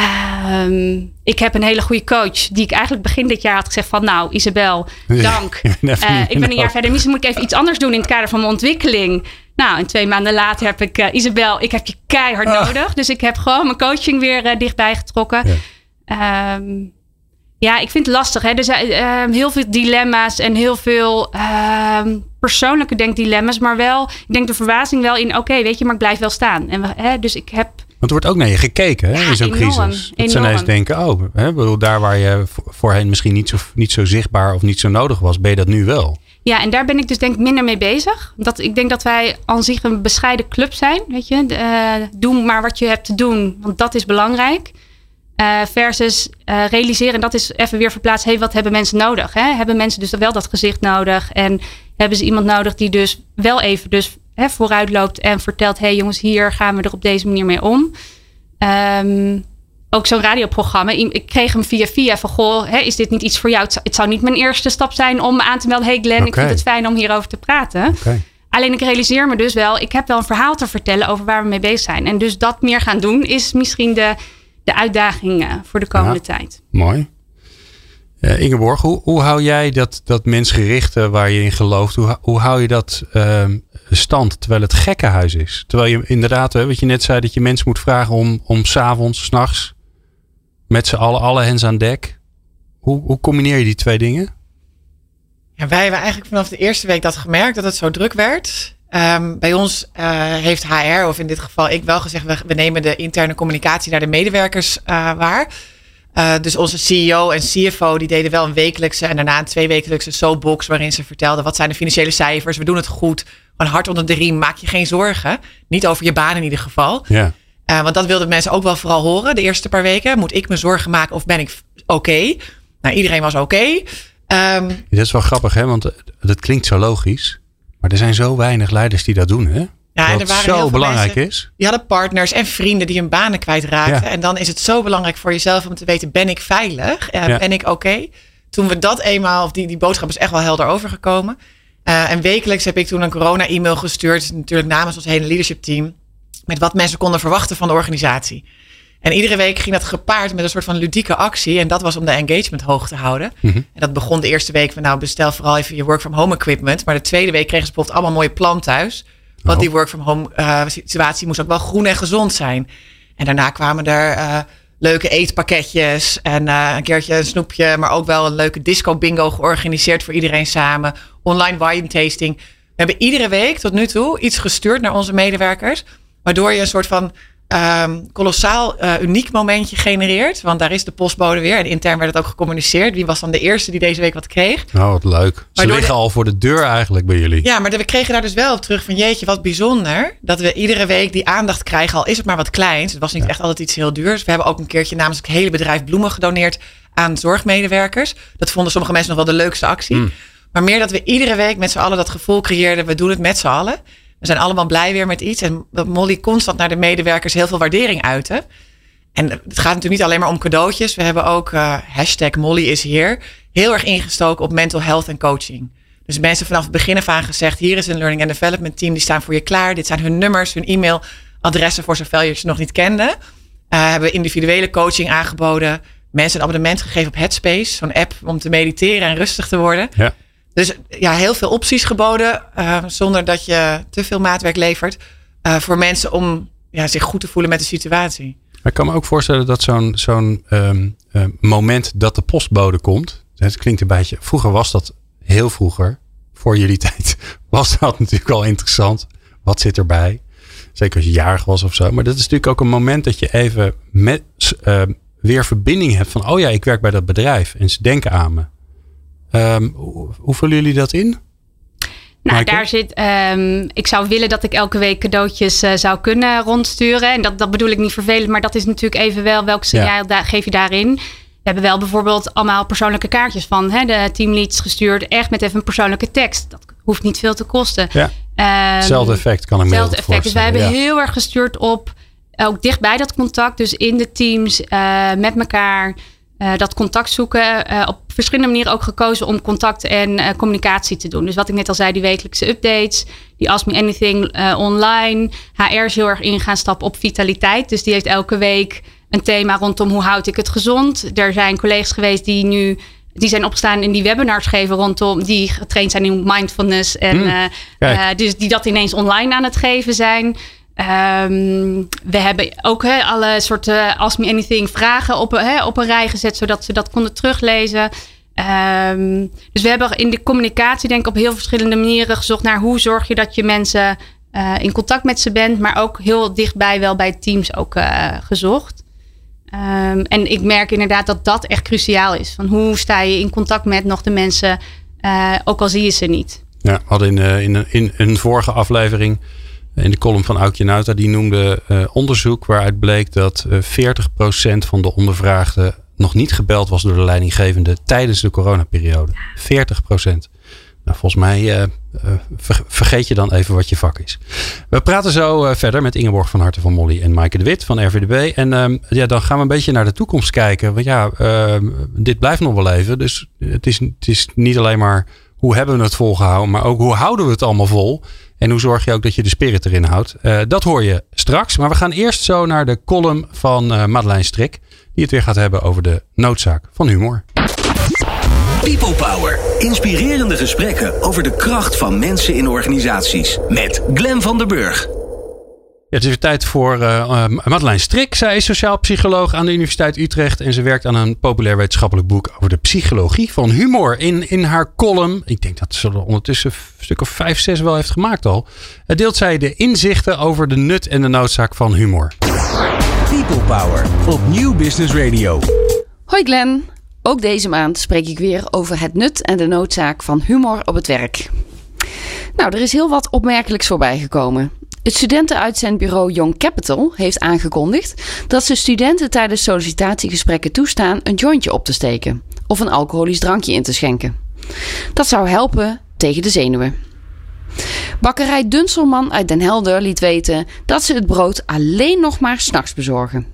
Uh, ik heb een hele goede coach die ik eigenlijk begin dit jaar had gezegd van nou Isabel, dank. uh, ik ben een jaar verder. Misschien moet ik even iets anders doen in het kader van mijn ontwikkeling. Nou, en twee maanden later heb ik uh, Isabel, ik heb je keihard oh. nodig. Dus ik heb gewoon mijn coaching weer uh, dichtbij getrokken. Ja. Um, ja, ik vind het lastig. Hè? Er zijn uh, heel veel dilemma's en heel veel ehm, persoonlijke denkdilemma's. Maar wel, ik denk de verwazing wel in, oké, weet je, maar ik blijf wel staan. En, hè, dus ik heb... Want er wordt ook naar je gekeken hè, ja, in zo'n crisis. Dat ze ineens denken, oh, hè, bedoel, daar waar je voorheen misschien niet zo, niet zo zichtbaar of niet zo nodig was, ben je dat nu wel. Ja, en daar ben ik dus denk ik minder mee bezig. Dat, ik denk dat wij aan zich een bescheiden club zijn. Weet je, uh, doe maar wat je hebt te doen, want dat is belangrijk. Uh, versus uh, realiseren, en dat is even weer verplaatst. Hé, hey, wat hebben mensen nodig? Hè? Hebben mensen dus wel dat gezicht nodig? En hebben ze iemand nodig die dus wel even dus, hè, vooruit loopt en vertelt: hé hey, jongens, hier gaan we er op deze manier mee om. Um, ook zo'n radioprogramma. Ik kreeg hem via via van, goh, hè, is dit niet iets voor jou? Het zou niet mijn eerste stap zijn om aan te melden. Hey Glenn, ik vind het fijn om hierover te praten. Alleen ik realiseer me dus wel, ik heb wel een verhaal te vertellen over waar we mee bezig zijn. En dus dat meer gaan doen is misschien de, de uitdaging eh, voor de komende tijd. Mooi. Uh, Ingeborg, hoe, hoe hou jij dat, dat mensgerichte waar je in gelooft, hoe, hoe hou je dat uh, stand terwijl het gekkenhuis is? Terwijl je inderdaad, wat je net zei, dat je mensen moet vragen om, om s'avonds, s'nachts met z'n allen, alle hens aan dek. Hoe, hoe combineer je die twee dingen? Ja, wij hebben eigenlijk vanaf de eerste week dat gemerkt dat het zo druk werd. Um, bij ons uh, heeft HR, of in dit geval ik wel gezegd, we, we nemen de interne communicatie naar de medewerkers uh, waar. Uh, dus onze CEO en CFO die deden wel een wekelijkse en daarna een tweewekelijkse soapbox waarin ze vertelden wat zijn de financiële cijfers, we doen het goed, een hart onder de riem, maak je geen zorgen. Niet over je baan in ieder geval. Ja. Uh, want dat wilden mensen ook wel vooral horen de eerste paar weken. Moet ik me zorgen maken of ben ik oké? Okay? Nou, iedereen was oké. Okay. Um, dat is wel grappig, hè? Want dat klinkt zo logisch. Maar er zijn zo weinig leiders die dat doen, hè? Ja, en er waren zo belangrijk is. Die hadden partners en vrienden die hun banen kwijtraakten. Ja. En dan is het zo belangrijk voor jezelf om te weten: ben ik veilig? Uh, ja. Ben ik oké? Okay? Toen we dat eenmaal, of die, die boodschap is echt wel helder overgekomen. Uh, en wekelijks heb ik toen een corona-e-mail gestuurd. Natuurlijk namens ons hele leadership team met wat mensen konden verwachten van de organisatie. En iedere week ging dat gepaard met een soort van ludieke actie. En dat was om de engagement hoog te houden. Mm -hmm. En dat begon de eerste week van nou bestel vooral even je work from home equipment. Maar de tweede week kregen ze bijvoorbeeld allemaal mooie plan thuis. Want oh. die work from home uh, situatie moest ook wel groen en gezond zijn. En daarna kwamen er uh, leuke eetpakketjes en uh, een keertje een snoepje. Maar ook wel een leuke disco bingo georganiseerd voor iedereen samen. Online wine tasting. We hebben iedere week tot nu toe iets gestuurd naar onze medewerkers Waardoor je een soort van ehm, kolossaal uh, uniek momentje genereert. Want daar is de postbode weer. En intern werd het ook gecommuniceerd. Wie was dan de eerste die deze week wat kreeg? Oh, wat leuk. Ze liggen al voor de deur eigenlijk bij jullie. Ja, maar we kregen daar dus wel op terug van jeetje, wat bijzonder. Dat we iedere week die aandacht krijgen. Al is het maar wat kleins. Het was niet echt altijd iets heel duurs. We hebben ook een keertje namens het hele bedrijf bloemen gedoneerd aan zorgmedewerkers. Dat vonden sommige mensen nog wel de leukste actie. Mm. Maar meer dat we iedere week met z'n allen dat gevoel creëerden. We doen het met z'n allen. We zijn allemaal blij weer met iets. En dat Molly constant naar de medewerkers heel veel waardering uiten. En het gaat natuurlijk niet alleen maar om cadeautjes. We hebben ook uh, hashtag Molly is hier. Heel erg ingestoken op mental health en coaching. Dus mensen vanaf het begin af aan gezegd: hier is een learning and development team. Die staan voor je klaar. Dit zijn hun nummers, hun e-mailadressen voor zover je ze nog niet kende. Uh, hebben individuele coaching aangeboden. Mensen een abonnement gegeven op Headspace. Zo'n app om te mediteren en rustig te worden. Ja. Dus ja, heel veel opties geboden. Uh, zonder dat je te veel maatwerk levert. Uh, voor mensen om ja, zich goed te voelen met de situatie. Ik kan me ook voorstellen dat zo'n zo'n um, uh, moment dat de postbode komt. Het klinkt een beetje. Vroeger was dat heel vroeger. Voor jullie tijd was dat natuurlijk al interessant. Wat zit erbij? Zeker als je jarig was of zo. Maar dat is natuurlijk ook een moment dat je even met, weer verbinding hebt van. Oh ja, ik werk bij dat bedrijf. En ze denken aan me. Um, hoe vullen jullie dat in? Nou, daar zit. Um, ik zou willen dat ik elke week cadeautjes uh, zou kunnen rondsturen. En dat, dat bedoel ik niet vervelend, maar dat is natuurlijk even wel welk signaal ja. geef je daarin. We hebben wel bijvoorbeeld allemaal persoonlijke kaartjes van hè, de teamleads gestuurd. Echt met even een persoonlijke tekst. Dat hoeft niet veel te kosten. Ja. Um, hetzelfde effect kan ik me Hetzelfde effect. Dus wij hebben heel erg gestuurd op ook dichtbij dat contact. Dus in de teams uh, met elkaar. Uh, dat contact zoeken. Uh, op verschillende manieren ook gekozen om contact en uh, communicatie te doen. Dus wat ik net al zei, die wekelijkse updates, die Ask Me Anything online. HR is heel erg in gaan stappen op vitaliteit. Dus die heeft elke week een thema rondom hoe houd ik het gezond. Er zijn collega's geweest die nu die zijn opgestaan in die webinars geven rondom die getraind zijn in mindfulness en mm, dus die dat ineens online aan het geven zijn. Um, we hebben ook alle soorten Ask Me Anything vragen op, op een rij gezet, zodat ze dat konden teruglezen. Um, dus we hebben in de communicatie denk ik op heel verschillende manieren gezocht naar hoe zorg je dat je mensen uh, in contact met ze bent, maar ook heel dichtbij wel bij teams ook uh, gezocht. Um, en ik merk inderdaad dat dat echt cruciaal is. Van hoe sta je in contact met nog de mensen, uh, ook al zie je ze niet. Ja, we hadden in, in, in een vorige aflevering in de column van Aukje Nauta, die noemde uh, onderzoek waaruit bleek dat uh, eh, 40% van de ondervraagden nog niet gebeld was door de leidinggevende tijdens de coronaperiode. 40%. Nou, volgens mij uh, vergeet je dan even wat je vak is. We praten zo verder met Ingeborg van Harten van Molly en Maaike de Wit van RVDB. En ehm, ja, dan gaan we een beetje naar de toekomst kijken. Want ja, ehm, dit blijft nog wel even. Dus het is, het is niet alleen maar hoe hebben we het volgehouden, maar ook hoe houden we het allemaal vol. En hoe zorg je ook dat je de spirit erin houdt? Uh, dat hoor je straks. Maar we gaan eerst zo naar de column van uh, Madeleine Strik. Die het weer gaat hebben over de noodzaak van humor. People Power. Inspirerende gesprekken over de kracht van mensen in organisaties. Met Glen van der Burg. Ja, het is weer tijd voor uh, Madeleine Strik. Zij is sociaal psycholoog aan de Universiteit Utrecht. En ze werkt aan een populair wetenschappelijk boek over de psychologie van humor. In, in haar column, ik denk dat ze er ondertussen een stuk of vijf, zes wel heeft gemaakt al. Deelt zij de inzichten over de nut en de noodzaak van humor. People Power op Nieuw Business Radio. Hoi Glenn. Ook deze maand spreek ik weer over het nut en de noodzaak van humor op het werk. Nou, er is heel wat opmerkelijks voorbij gekomen. Het studentenuitzendbureau Young Capital heeft aangekondigd dat ze studenten tijdens sollicitatiegesprekken toestaan een jointje op te steken of een alcoholisch drankje in te schenken. Dat zou helpen tegen de zenuwen. Bakkerij Dunselman uit Den Helder liet weten dat ze het brood alleen nog maar s'nachts bezorgen.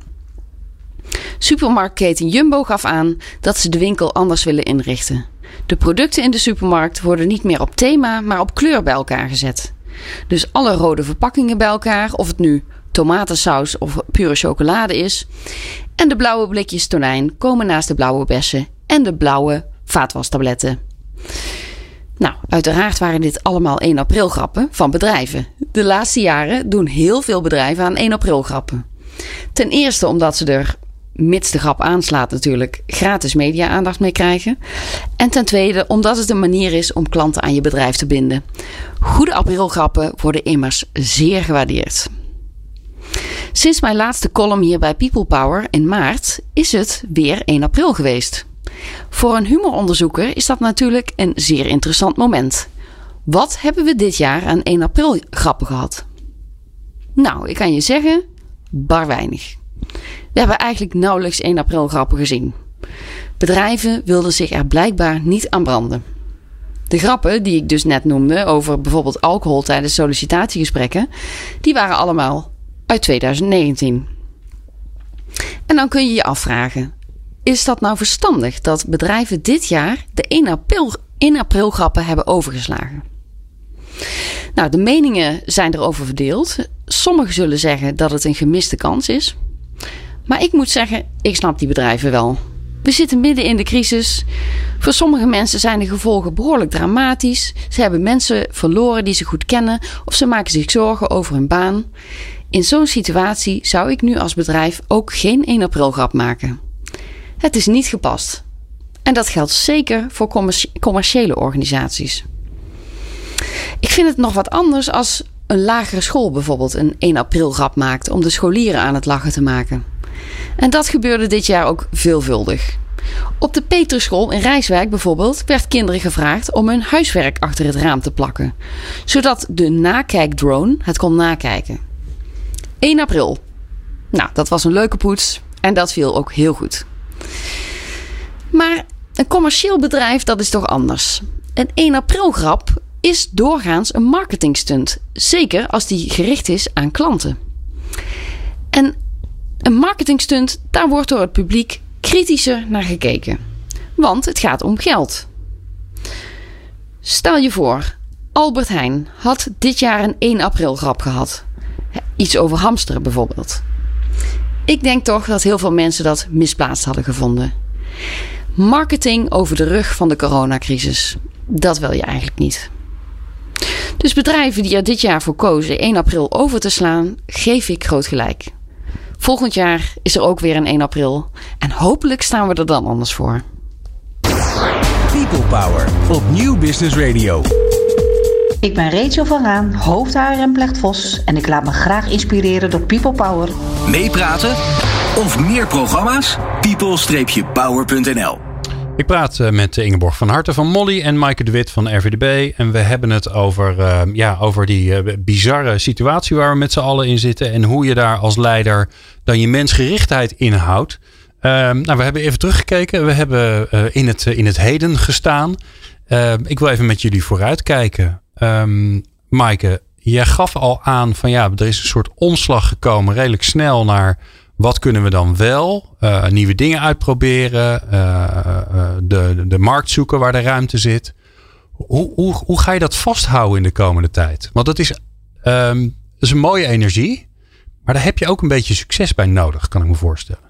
Supermarktketen Jumbo gaf aan dat ze de winkel anders willen inrichten. De producten in de supermarkt worden niet meer op thema, maar op kleur bij elkaar gezet. Dus alle rode verpakkingen bij elkaar, of het nu tomatensaus of pure chocolade is. En de blauwe blikjes tonijn komen naast de blauwe bessen en de blauwe vaatwastabletten. Nou, uiteraard waren dit allemaal 1 april grappen van bedrijven. De laatste jaren doen heel veel bedrijven aan 1 april grappen. Ten eerste omdat ze er mits de grap aanslaat natuurlijk, gratis media-aandacht mee krijgen. En ten tweede omdat het een manier is om klanten aan je bedrijf te binden. Goede aprilgrappen worden immers zeer gewaardeerd. Sinds mijn laatste column hier bij People Power in maart is het weer 1 april geweest. Voor een humoronderzoeker is dat natuurlijk een zeer interessant moment. Wat hebben we dit jaar aan 1 april grappen gehad? Nou, ik kan je zeggen, bar weinig. We hebben eigenlijk nauwelijks 1 april grappen gezien. Bedrijven wilden zich er blijkbaar niet aan branden. De grappen die ik dus net noemde over bijvoorbeeld alcohol tijdens sollicitatiegesprekken, die waren allemaal uit 2019. En dan kun je je afvragen: is dat nou verstandig dat bedrijven dit jaar de 1 april, 1 april grappen hebben overgeslagen? Nou, de meningen zijn erover verdeeld. Sommigen zullen zeggen dat het een gemiste kans is. Maar ik moet zeggen, ik snap die bedrijven wel. We zitten midden in de crisis. Voor sommige mensen zijn de gevolgen behoorlijk dramatisch. Ze hebben mensen verloren die ze goed kennen of ze maken zich zorgen over hun baan. In zo'n situatie zou ik nu als bedrijf ook geen 1 april grap maken. Het is niet gepast. En dat geldt zeker voor commerciële organisaties. Ik vind het nog wat anders als een lagere school bijvoorbeeld een 1 april grap maakt om de scholieren aan het lachen te maken. En dat gebeurde dit jaar ook veelvuldig. Op de Peterschool in Rijswijk bijvoorbeeld werd kinderen gevraagd om hun huiswerk achter het raam te plakken, zodat de nakijkdrone het kon nakijken. 1 april. Nou, dat was een leuke poets en dat viel ook heel goed. Maar een commercieel bedrijf, dat is toch anders. Een 1 april grap is doorgaans een marketingstunt, zeker als die gericht is aan klanten. En een marketingstunt, daar wordt door het publiek kritischer naar gekeken. Want het gaat om geld. Stel je voor, Albert Heijn had dit jaar een 1 april grap gehad. Iets over hamsteren bijvoorbeeld. Ik denk toch dat heel veel mensen dat misplaatst hadden gevonden. Marketing over de rug van de coronacrisis. Dat wil je eigenlijk niet. Dus bedrijven die er dit jaar voor kozen 1 april over te slaan, geef ik groot gelijk. Volgend jaar is er ook weer een 1 april. En hopelijk staan we er dan anders voor. People Power op Nieuw Business Radio. Ik ben Rachel van Raan, hoofdhaar en Vos en ik laat me graag inspireren door People Power. Meepraten of meer programma's? people-power.nl ik praat eh, met Ingeborg van Harten van Molly en Maaike de Wit van RVDB. En we hebben het over, uh, ja, over die uh, bizarre situatie waar we met z'n allen in zitten. En hoe je daar als leider dan je mensgerichtheid inhoudt. Ehm, nou, we hebben even teruggekeken. We hebben in, het, in het heden gestaan. Ehm, ik wil even met jullie vooruitkijken. Um, Maaike, jij gaf al aan van ja, er is een soort omslag gekomen redelijk snel naar wat kunnen we dan wel? Uh, nieuwe dingen uitproberen. Uh, de, de markt zoeken waar de ruimte zit. Hoe, hoe, hoe ga je dat vasthouden in de komende tijd? Want dat is, dat is een mooie energie. Maar daar heb je ook een beetje succes bij nodig, kan ik me voorstellen.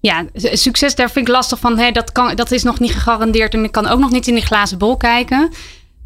Ja, succes daar vind ik lastig van. Hè, dat, kan, dat is nog niet gegarandeerd. En ik kan ook nog niet in die glazen bol kijken.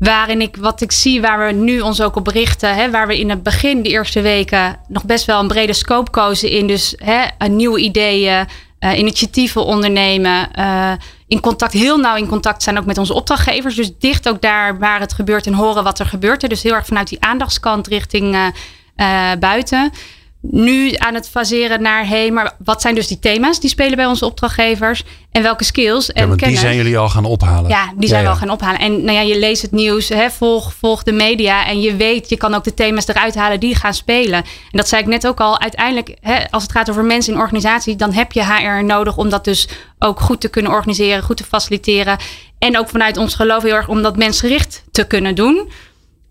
Waarin ik wat ik zie, waar we nu ons ook op richten, hè, waar we in het begin, de eerste weken, nog best wel een brede scope kozen in. Dus hè, nieuwe ideeën, uh, initiatieven ondernemen. Uh, in contact, heel nauw in contact zijn ook met onze opdrachtgevers. Dus dicht ook daar waar het gebeurt en horen wat er gebeurt. Dus heel erg vanuit die aandachtskant richting uh, buiten nu aan het faseren naar, hé, hey, maar wat zijn dus die thema's die spelen bij onze opdrachtgevers en welke skills en ja, Die zijn jullie al gaan ophalen. Ja, die zijn ja, we al gaan ophalen. En nou ja, je leest het nieuws, hè, volg, volg de media en je weet, je kan ook de thema's eruit halen die gaan spelen. En dat zei ik net ook al, uiteindelijk, hè, als het gaat over mensen in organisatie, dan heb je HR nodig om dat dus ook goed te kunnen organiseren, goed te faciliteren. En ook vanuit ons geloof heel erg om dat mensgericht te kunnen doen.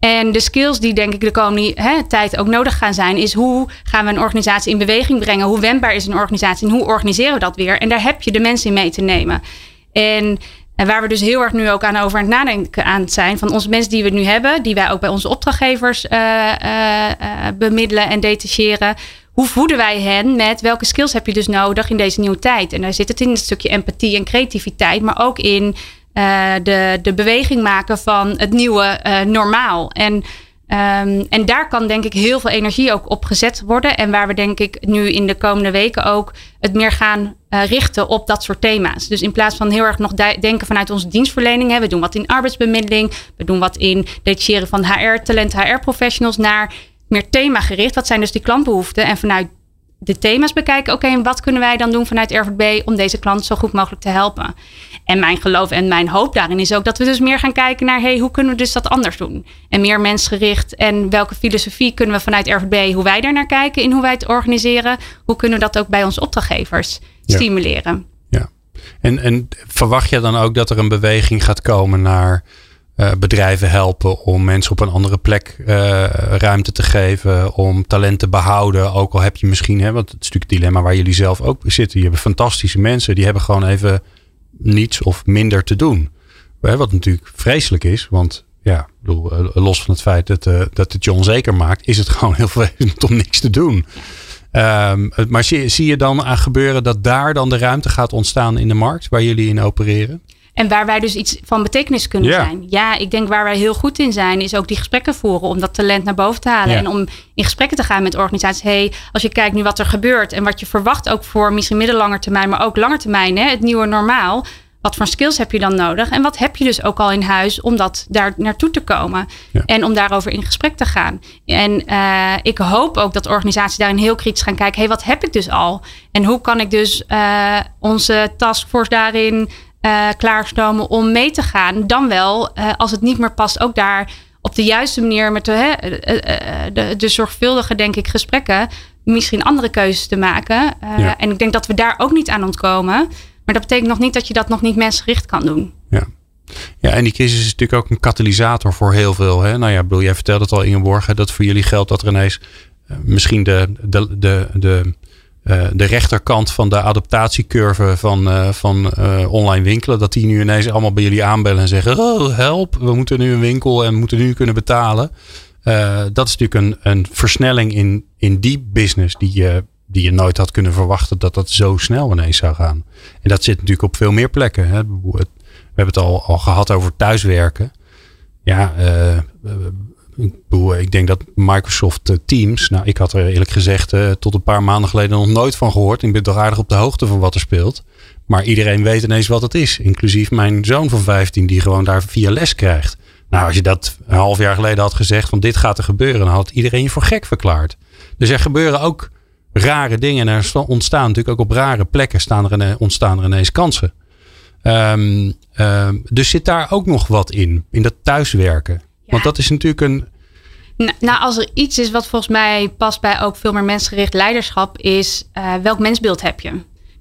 En de skills die denk ik de komende hè, tijd ook nodig gaan zijn, is hoe gaan we een organisatie in beweging brengen? Hoe wendbaar is een organisatie en hoe organiseren we dat weer? En daar heb je de mensen in mee te nemen. En, waar we dus heel erg nu ook aan over aan het nadenken aan zijn, van onze mensen die we nu hebben, die wij ook bij onze opdrachtgevers uh, uh, bemiddelen en detacheren. Hoe voeden wij hen met welke skills heb je dus nodig in deze nieuwe tijd? En daar zit het in een stukje empathie en creativiteit, maar ook in uh, de, de beweging maken van het nieuwe uh, normaal. En, um, en daar kan denk ik heel veel energie ook op gezet worden. En waar we denk ik nu in de komende weken ook het meer gaan uh, richten op dat soort thema's. Dus in plaats van heel erg nog denken vanuit onze dienstverlening. Hè, we doen wat in arbeidsbemiddeling. We doen wat in detacheren van HR, talent HR professionals naar meer themagericht. Wat zijn dus die klantbehoeften? En vanuit de thema's bekijken. Oké, wat kunnen wij dan doen vanuit RVB om deze klant zo goed mogelijk te helpen? En mijn geloof en mijn hoop daarin is ook dat we dus meer gaan kijken naar hey, hoe kunnen we dus dat anders doen? En meer mensgericht en welke filosofie kunnen we vanuit RVB, hoe wij daar naar kijken in hoe wij het organiseren, hoe kunnen we dat ook bij onze opdrachtgevers stimuleren? Ja. En, en verwacht je dan ook dat er een beweging gaat komen naar uh, bedrijven helpen om mensen op een andere plek uh, ruimte te geven, om talent te behouden. Ook al heb je misschien, hè, want het is natuurlijk het dilemma waar jullie zelf ook zitten. Je hebt fantastische mensen, die hebben gewoon even niets of minder te doen. Wat natuurlijk vreselijk is, want ja, bedoel, eh, los van het feit dat, dat het je onzeker maakt, is het gewoon heel vervelend om niks te doen. Um, maar zie, zie je dan aan gebeuren dat daar dan de ruimte gaat ontstaan in de markt waar jullie in opereren? En waar wij dus iets van betekenis kunnen zijn. Ja, ik denk waar wij heel goed in zijn, is ook die gesprekken voeren om dat talent naar boven te halen. En om in gesprekken te gaan met organisaties. hey, als je kijkt nu wat er gebeurt en wat je verwacht ook voor misschien middellange termijn, maar ook lange termijn, hè, het nieuwe normaal. Wat voor skills heb je dan nodig? En wat heb je dus ook al in huis om dat daar naartoe te komen? En om daarover in gesprek te gaan. En uh, ik hoop ook dat organisaties daarin heel kritisch gaan kijken. hey, wat heb ik dus al? En hoe kan ik dus uh, onze taskforce daarin uh, klaarstomen om mee te gaan. Dan wel, uh, als het niet meer past, ook daar op de juiste manier met de, uh, de, de, zorgvuldige, denk ik, gesprekken. Misschien andere keuzes te maken. Ja. En ik denk dat we daar ook niet aan ontkomen. Maar dat betekent nog niet dat je dat nog niet mensgericht kan doen. Ja. Ja, en die crisis is natuurlijk ook een katalysator voor heel veel. Hè? Nou ja, bedoel, jij vertelde het al Ingeborg, dat voor jullie geldt dat er ineens misschien de, de, de, de uh, de rechterkant van de adaptatiecurve van, uh, van uh, online winkelen. Dat die nu ineens allemaal bij jullie aanbellen en zeggen: Oh, help, we moeten nu een winkel en moeten nu kunnen betalen. dat is natuurlijk een, een versnelling in, in die business die je, die je nooit had kunnen verwachten dat dat zo snel ineens zou gaan. En dat zit natuurlijk op veel meer plekken. Hè. We hebben het al, al gehad over thuiswerken. Ja, ik denk dat Microsoft eh, Teams, nou ik had er eerlijk gezegd uh, tot een paar maanden geleden nog nooit van gehoord. Ik ben toch aardig op de hoogte van wat er speelt. Maar iedereen weet ineens wat het is. Inclusief mijn zoon van 15 die gewoon daar via les krijgt. Nou, als je dat een half jaar geleden had gezegd van dit gaat er gebeuren, dan had iedereen je voor gek verklaard. Dus er gebeuren ook rare dingen en er ontstaan natuurlijk ook op rare plekken staan er, ontstaan er ineens kansen. Um, um, dus zit daar ook nog wat in, in dat thuiswerken. Want dat is natuurlijk een. Nou, als er iets is wat volgens mij past bij ook veel meer mensgericht leiderschap, is uh, welk mensbeeld heb je?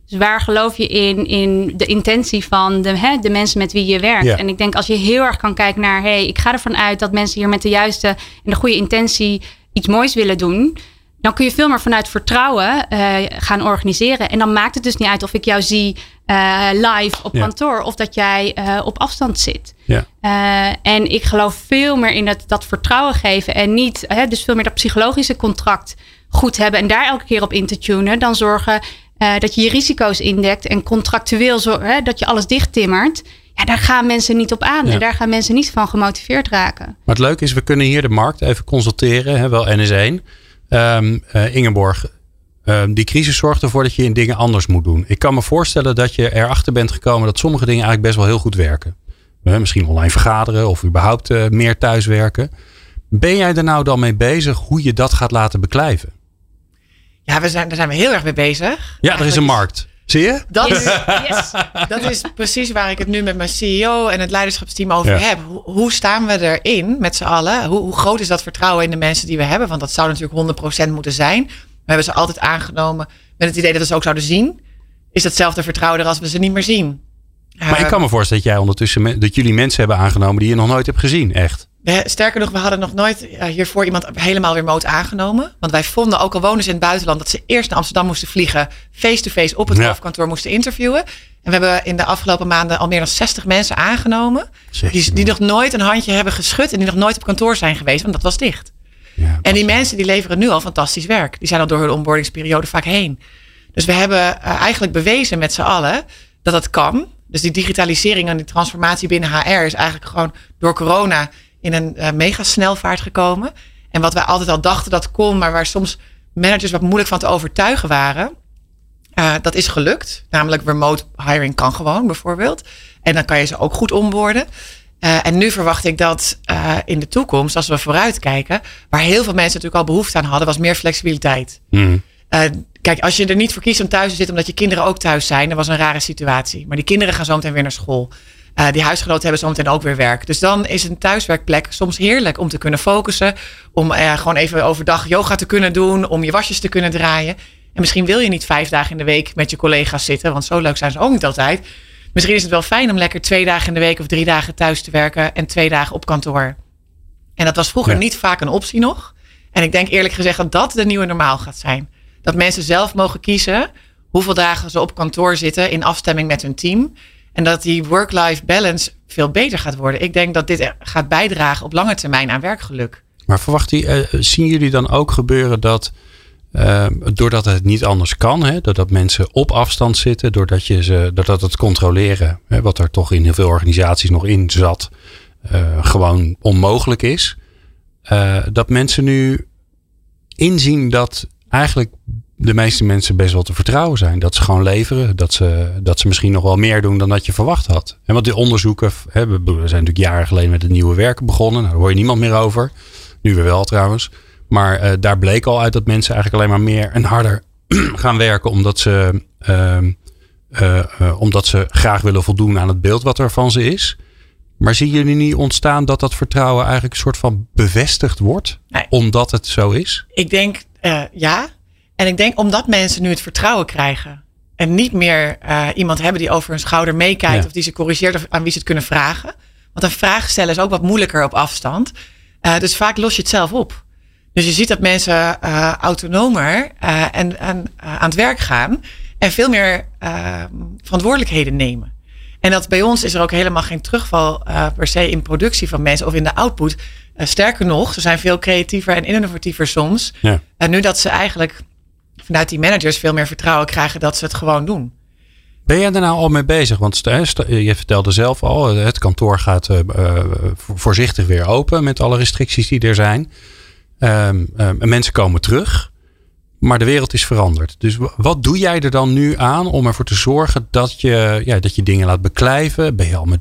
Dus waar geloof je in, in de intentie van de, hè, de mensen met wie je werkt? Ja. En ik denk als je heel erg kan kijken naar, hey, ik ga ervan uit dat mensen hier met de juiste en de goede intentie iets moois willen doen dan kun je veel meer vanuit vertrouwen uh, gaan organiseren. En dan maakt het dus niet uit of ik jou zie uh, live op ja. kantoor of dat jij uh, op afstand zit. Ja. en ik geloof veel meer in het, dat vertrouwen geven en niet, dus veel meer dat psychologische contract goed hebben en daar elke keer op in te tunen. Dan zorgen dat je je risico's indekt en contractueel zorgen dat je alles dicht timmert. Ja, daar gaan mensen niet op aan. Ja. En daar gaan mensen niet van gemotiveerd raken. Maar het leuke is, we kunnen hier de markt even consulteren. Hè, wel NS1. Um, uh, Ingeborg, um, die crisis zorgt ervoor dat je in dingen anders moet doen. Ik kan me voorstellen dat je erachter bent gekomen dat sommige dingen eigenlijk best wel heel goed werken. Uh, misschien online vergaderen of überhaupt uh, meer thuiswerken. Ben jij er nou dan mee bezig hoe je dat gaat laten beklijven? Ja, we zijn, daar zijn we heel erg mee bezig. Ja, er is een markt. Zie je? Dat, is, yes, dat is precies waar ik het nu met mijn CEO en het leiderschapsteam over ja. heb. Hoe, hoe, staan we erin met z'n allen? Hoe, hoe, groot is dat vertrouwen in de mensen die we hebben? Want dat zou natuurlijk 100% moeten zijn. We hebben ze altijd aangenomen met het idee dat we ze ook zouden zien. Is hetzelfde vertrouwen er als we ze niet meer zien? Maar uh, ik kan me voorstellen dat jij ondertussen dat jullie mensen hebben aangenomen die je nog nooit hebt gezien, echt. Sterker nog, we hadden nog nooit hiervoor iemand helemaal remote aangenomen. Want wij vonden, ook al wonen ze in het buitenland, dat ze eerst naar Amsterdam moesten vliegen, face-to-face op het ja. hoofdkantoor moesten interviewen. En we hebben in de afgelopen maanden al meer dan 60 mensen aangenomen. Die, die nog nooit een handje hebben geschud en die nog nooit op kantoor zijn geweest, want dat was dicht. Ja, en die mensen die leveren nu al fantastisch werk. Die zijn al door hun onboardingsperiode vaak heen. Dus we hebben uh, eigenlijk bewezen met z'n allen dat het kan. Dus die digitalisering en die transformatie binnen HR is eigenlijk gewoon door corona in een uh, mega snelvaart gekomen. En wat wij altijd al dachten dat kon, maar waar soms managers wat moeilijk van te overtuigen waren. Uh, dat is gelukt. Namelijk remote hiring kan gewoon bijvoorbeeld. En dan kan je ze ook goed onboorden. Uh, en nu verwacht ik dat uh, in de toekomst, als we vooruitkijken, waar heel veel mensen natuurlijk al behoefte aan hadden, was meer flexibiliteit. Mm. Uh, kijk, als je er niet voor kiest om thuis te zitten omdat je kinderen ook thuis zijn, dan was een rare situatie. Maar die kinderen gaan zo meteen weer naar school. Die huisgenoten hebben zo meteen ook weer werk. Dus dan is een thuiswerkplek soms heerlijk om te kunnen focussen. Om gewoon even overdag yoga te kunnen doen. Om je wasjes te kunnen draaien. En misschien wil je niet vijf dagen in de week met je collega's zitten. Want zo leuk zijn ze ook niet altijd. Misschien is het wel fijn om lekker twee dagen in de week of drie dagen thuis te werken en twee dagen op kantoor. En dat was vroeger Ja. niet vaak een optie nog. En ik denk eerlijk gezegd dat dat de nieuwe normaal gaat zijn. Dat mensen zelf mogen kiezen hoeveel dagen ze op kantoor zitten in afstemming met hun team. En dat die work-life balance veel beter gaat worden. Ik denk dat dit gaat bijdragen op lange termijn aan werkgeluk. Maar verwacht die, eh, zien jullie dan ook gebeuren dat, eh, doordat het niet anders kan, hè, doordat mensen op afstand zitten, doordat, je ze, doordat het controleren, hè, wat er toch in heel veel organisaties nog in zat, eh, gewoon onmogelijk is, dat mensen nu inzien dat eigenlijk de meeste mensen best wel te vertrouwen zijn. Dat ze gewoon leveren. Dat ze, dat ze misschien nog wel meer doen dan dat je verwacht had. En want die onderzoeken, hè, we zijn natuurlijk jaren geleden met het nieuwe werken begonnen. Nou, daar hoor je niemand meer over. Nu weer wel trouwens. Maar eh, daar bleek al uit dat mensen eigenlijk alleen maar meer en harder gaan werken. Omdat ze, ehm, eh, eh, omdat ze graag willen voldoen aan het beeld wat er van ze is. Maar zien jullie niet ontstaan dat dat vertrouwen eigenlijk een soort van bevestigd wordt? Nee. Omdat het zo is? Ik denk ja. En ik denk omdat mensen nu het vertrouwen krijgen. En niet meer eh, iemand hebben die over hun schouder meekijkt. Ja. Of die ze corrigeert of aan wie ze het kunnen vragen. Want een vraag stellen is ook wat moeilijker op afstand. Eh, dus vaak los je het zelf op. Dus je ziet dat mensen eh, autonomer en, en aan het werk gaan. En veel meer eh, verantwoordelijkheden nemen. En dat bij ons is er ook helemaal geen terugval per se in productie van mensen of in de output. Sterker nog, ze zijn veel creatiever en innovatiever soms. Ja. En nu dat ze eigenlijk vanuit die managers veel meer vertrouwen krijgen dat ze het gewoon doen. Ben jij er nou al mee bezig? Want je vertelde zelf al, het kantoor gaat eh, eh, vo- voorzichtig weer open met alle restricties die er zijn. Ehm, ehm, en mensen komen terug, maar de wereld is veranderd. Dus wat doe jij er dan nu aan om ervoor te zorgen dat je, ja, dat je dingen laat beklijven? Ben je al met,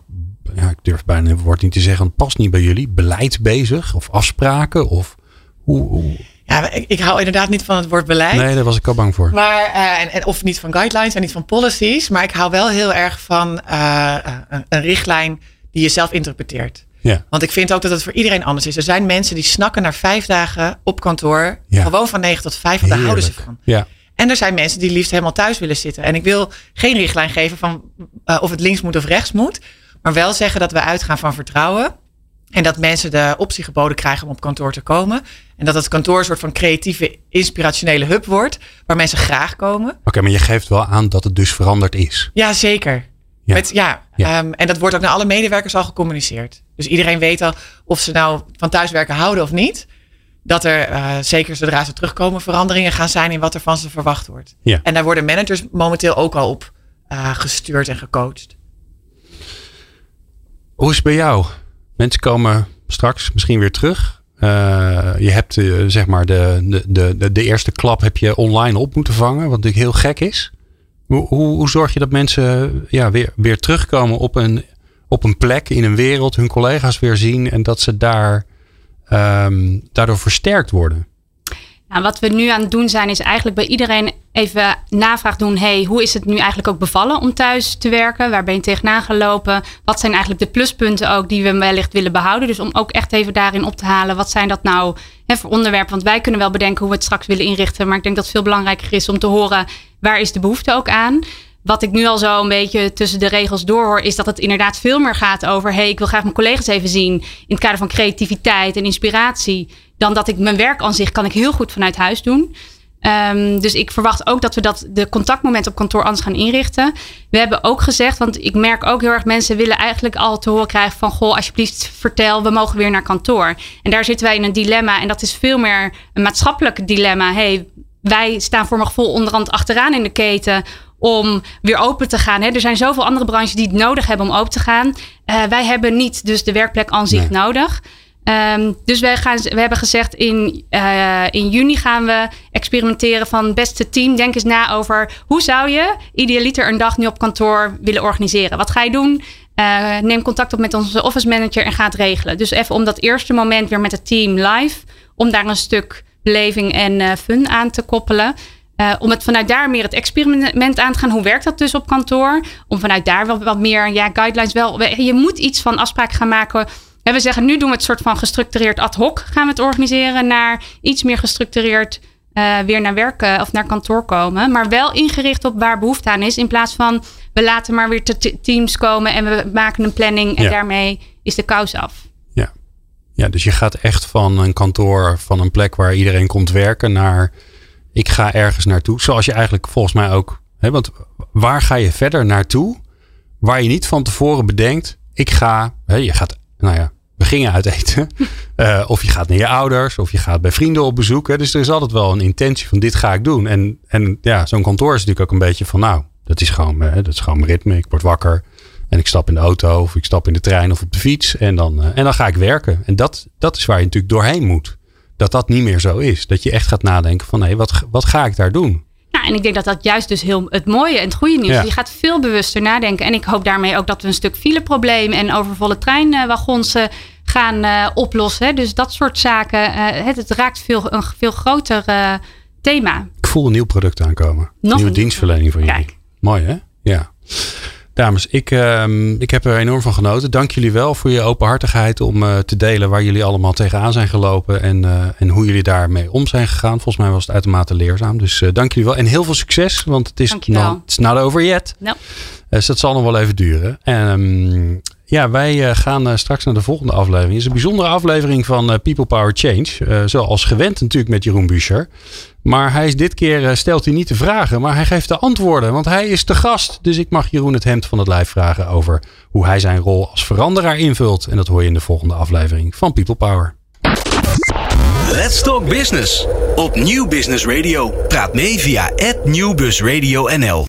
ja, ik durf bijna het woord niet te zeggen, het past niet bij jullie, beleid bezig of afspraken? Of hoe, hoe? Ja, ik, ik hou inderdaad niet van het woord beleid. Nee, daar was ik al bang voor. Maar, eh, en, en, of niet van guidelines en niet van policies. Maar ik hou wel heel erg van eh, een, een richtlijn die je zelf interpreteert. Ja. Want ik vind ook dat het voor iedereen anders is. Er zijn mensen die snakken naar vijf dagen op kantoor. Ja. Gewoon van negen tot vijf. Want daar houden ze van. Ja. En er zijn mensen die liefst helemaal thuis willen zitten. En ik wil geen richtlijn geven van eh, of het links moet of rechts moet. Maar wel zeggen dat we uitgaan van vertrouwen. En dat mensen de optie geboden krijgen om op kantoor te komen. En dat het kantoor een soort van creatieve, inspirationele hub wordt. Waar mensen graag komen. Oké, maar je geeft wel aan dat het dus veranderd is. Ja, zeker. Ja. Met, ja, Ja. ehm, en dat wordt ook naar alle medewerkers al gecommuniceerd. Dus iedereen weet al of ze nou van thuiswerken houden of niet. Dat er, eh, zeker zodra ze terugkomen, veranderingen gaan zijn in wat er van ze verwacht wordt. Ja. En daar worden managers momenteel ook al op eh, gestuurd en gecoacht. Hoe is het bij jou? Mensen komen straks misschien weer terug. Eh, je hebt eh, zeg maar de, de, de, de eerste klap heb je online op moeten vangen, wat natuurlijk heel gek is. Hoe, hoe, zorg je dat mensen ja, weer, weer terugkomen op een, op een plek in een wereld, hun collega's weer zien en dat ze daar, ehm, daardoor versterkt worden? Nou, wat we nu aan het doen zijn, is eigenlijk bij iedereen even navraag doen. Hey, hoe is het nu eigenlijk ook bevallen om thuis te werken? Waar ben je tegenaan gelopen? Wat zijn eigenlijk de pluspunten ook die we wellicht willen behouden? Dus om ook echt even daarin op te halen. Wat zijn dat nou hè, voor onderwerpen? Want wij kunnen wel bedenken hoe we het straks willen inrichten. Maar ik denk dat het veel belangrijker is om te horen waar is de behoefte ook aan. Wat ik nu al zo een beetje tussen de regels doorhoor, is dat het inderdaad veel meer gaat over: hey, ik wil graag mijn collega's even zien. In het kader van creativiteit en inspiratie. Dan dat ik mijn werk aan zich kan ik heel goed vanuit huis doen. Ehm, dus ik verwacht ook dat we dat de contactmomenten op kantoor anders gaan inrichten. We hebben ook gezegd, want ik merk ook heel erg mensen willen eigenlijk al te horen krijgen van goh, alsjeblieft vertel, we mogen weer naar kantoor. En daar zitten wij in een dilemma en dat is veel meer een maatschappelijk dilemma. Hey, wij staan voor mijn gevoel onderhand achteraan in de keten om weer open te gaan. Hè. Er zijn zoveel andere branches die het nodig hebben om open te gaan. Eh, wij hebben niet dus de werkplek aan zich Nee. nodig. Ehm, dus wij, gaan, we hebben gezegd in, eh, in juni gaan we experimenteren van beste team. Denk eens na over hoe zou je idealiter een dag nu op kantoor willen organiseren. Wat ga je doen? Uh, neem contact op met onze office manager en ga het regelen. Dus even om dat eerste moment weer met het team live, om daar een stuk beleving en uh, fun aan te koppelen. Om het vanuit daar meer het experiment aan te gaan. Hoe werkt dat dus op kantoor? Om vanuit daar wel wat meer ja, guidelines wel. Je moet iets van afspraak gaan maken. En we zeggen nu doen we het soort van gestructureerd ad hoc gaan we het organiseren naar iets meer gestructureerd uh, weer naar werk uh, of naar kantoor komen. Maar wel ingericht op waar behoefte aan is. In plaats van we laten maar weer te teams komen en we maken een planning en ja. daarmee is de kous af. Ja. ja, dus je gaat echt van een kantoor, van een plek waar iedereen komt werken, naar ik ga ergens naartoe. Zoals je eigenlijk volgens mij ook. Hè, want waar ga je verder naartoe? Waar je niet van tevoren bedenkt, ik ga. Hè, je gaat, nou ja, we gingen uit eten. Uh, of je gaat naar je ouders, of je gaat bij vrienden op bezoek. Hè. Dus er is altijd wel een intentie van dit ga ik doen. En, en ja, zo'n kantoor is natuurlijk ook een beetje van nou, dat is gewoon, hè, dat is gewoon mijn ritme. Ik word wakker en ik stap in de auto of ik stap in de trein of op de fiets. En dan, uh, en dan ga ik werken. En dat, dat is waar je natuurlijk doorheen moet. Dat dat niet meer zo is. Dat je echt gaat nadenken van hé, wat, wat ga ik daar doen? Nou, en ik denk dat dat juist dus heel het mooie en het goede nieuws. Ja. Je gaat veel bewuster nadenken. En ik hoop daarmee ook dat we een stuk fileprobleem en overvolle treinwagons uh, gaan uh, oplossen. Dus dat soort zaken. Uh, het, het, raakt veel, een veel groter thema. Ik voel een nieuw product aankomen. Nog nieuwe dienstverlening van jullie. Mooi hè? Ja. Dames, ik, uh, ik heb er enorm van genoten. Dank jullie wel voor je openhartigheid om uh, te delen waar jullie allemaal tegenaan zijn gelopen en, uh, en hoe jullie daarmee om zijn gegaan. Volgens mij was het uitermate leerzaam. Dus uh, dank jullie wel. En heel veel succes, want het is, not, it's not over yet. No. Dus dat zal nog wel even duren. En um, ja, wij gaan straks naar de volgende aflevering. Het is een bijzondere aflevering van People Power Change. zoals gewend natuurlijk met Jeroen Buescher. Maar hij is dit keer stelt hij niet de vragen, maar hij geeft de antwoorden. Want hij is de gast. Dus ik mag Jeroen het hemd van het lijf vragen over hoe hij zijn rol als veranderaar invult. En dat hoor je in de volgende aflevering van People Power. Let's Talk Business op Nieuw Business Radio. Praat mee via @nieuwbusradio_nl.